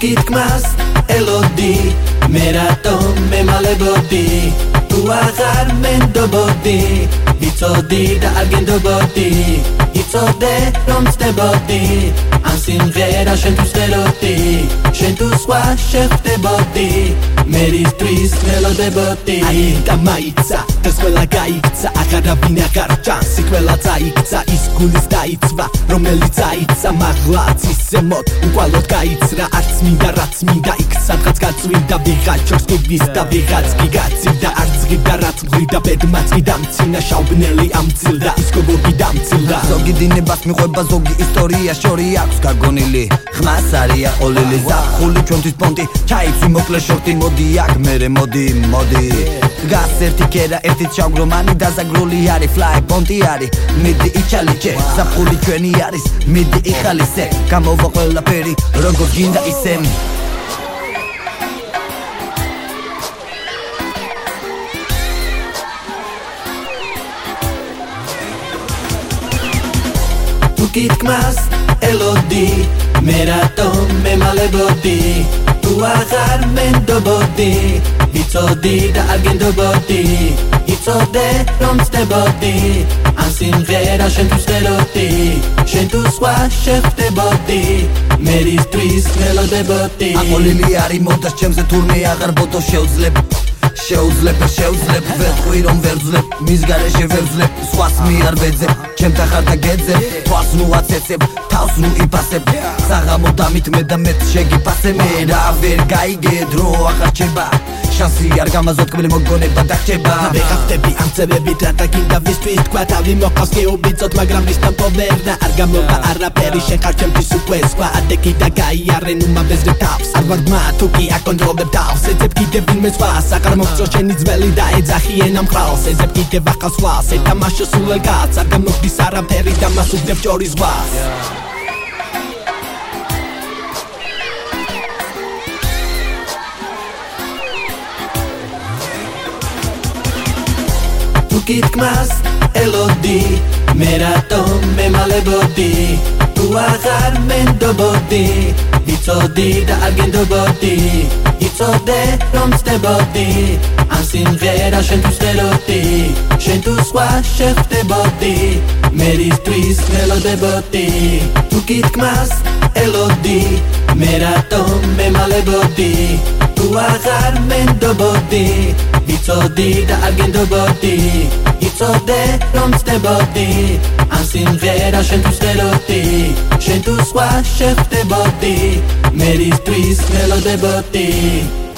გითქმას ელოდი მე რატო მე მალებოდი თუ აღარ მენდობოდი ვიცოდი და არ გენდობოდი? იცოდე რომ ცდებოდი ან სიმღერა შენ თუ შევდოდი შენ თუ სხვა შევდებოდი მერისთვის მელოდებოდი აი და მაიცა ეს ყველა გაიქცა. აღარავინ აღარ ჩანს ყველა წაიქცა. ის გულის დაიცვა რომელიც აიცა მაღლაც ისე მოდ უკვალოდ გაიცრა. არც მინდა რაც მინდა იქ სადღაც გაწვიდა ვიღაც ჩორს გიდის და ვიღაც კი გაცივდა არც ღირდა რაც ღირდა ბედმაც კი დამცინა შაუბნელი ამცილდა ის გოგო კი დამცილდა ზოგი დინებას მიყვება ზოგი ისტორია შორი აქვს გაგონილი ხმას არია ყოლილი ზახული ჩვენთვის პონტი ჩაიცვი მოკლე შორტი მოდი აქ მერე მოდი მოდი გას ერთი კერა ერთი ჩაგრომანი დაზაგრული არის ფლაი პონტი არის მიდი იჩალიჩე ზახული ჩვენი არის მიდი იხალისე გამოვა ყველაფერი როგორ გინდა ისე გითქმას ელოდი მე რატო მე მალებოდი. თუ აღარ მენდობოდი ვიცოდი და არ გენდობოდი. იცოდე რომ ცდებოდი ან სიმღერა შენ თუ შევდოდი შენ თუ სხვა შევდებოდი მერისთვის მელოდებოდი აკოლილი არის მოდას ჩემზე თურმე აღარ ბოდო შეუძლებ შეუძლებ შეუძლებ ვეთყვი რომ ვერძლებ მის გარეშე ვერძლებ სხვას მე არ ვეძებ ჩემთა ხარ და გეძე თვალს ნუ აცეცებ თავს ნუ იფასებ საღამო დამით მე და მე შეგიფასე მე რა ვერ გაიგე დრო ახარ ჩება შანსი არ გამაზოთ კბილი მოგონება დარჩება. ვეღახტები ამ წებებით რა დაგინდა ვისთვის თქვა თავი მოყავს კი უბიცოთ მაგრამ ის თამპოვერნა არ გამოვა არაფერი შეხარ ჩემთვის უკვე სხვა ადეკი და გაიარე ნუ მაბეზრე თავს. არ ვარ მა თუ კი აკონტროლებ თავს ეძებ კიდე ვინმე სხვა საკარ მოგწო შენი ძველი და ეძახიენ ამ ხალხს ეძებ კიდე ვახალ სხვას ეთამაშო სულ კაც არ გამოგდის არაფერი და მას უდებ ჯორის ზღვას გითქმას ელოდი მე რატო მე მალებოდი თუ აღარ მენდობოდი ვიცოდი და არ გენდობოდი იცოდე რომ ცდებოდი. ან სიმღერა შენ თუ შევდოდი შენ თუ სხვა შევდებოდი მერისთვის მელოდებოდი თუ გითქმას ელოდი. მე რატო მე მალებოდი თუ აღარ მენდობოდი? ვიცოდი და არ გენდობოდი იცოდე რომ ცდებოდი. ან სიმღერა შენ თუ შევდოდი შენ თუ სხვა შევდებოდი მერისთვის მელოდებოდი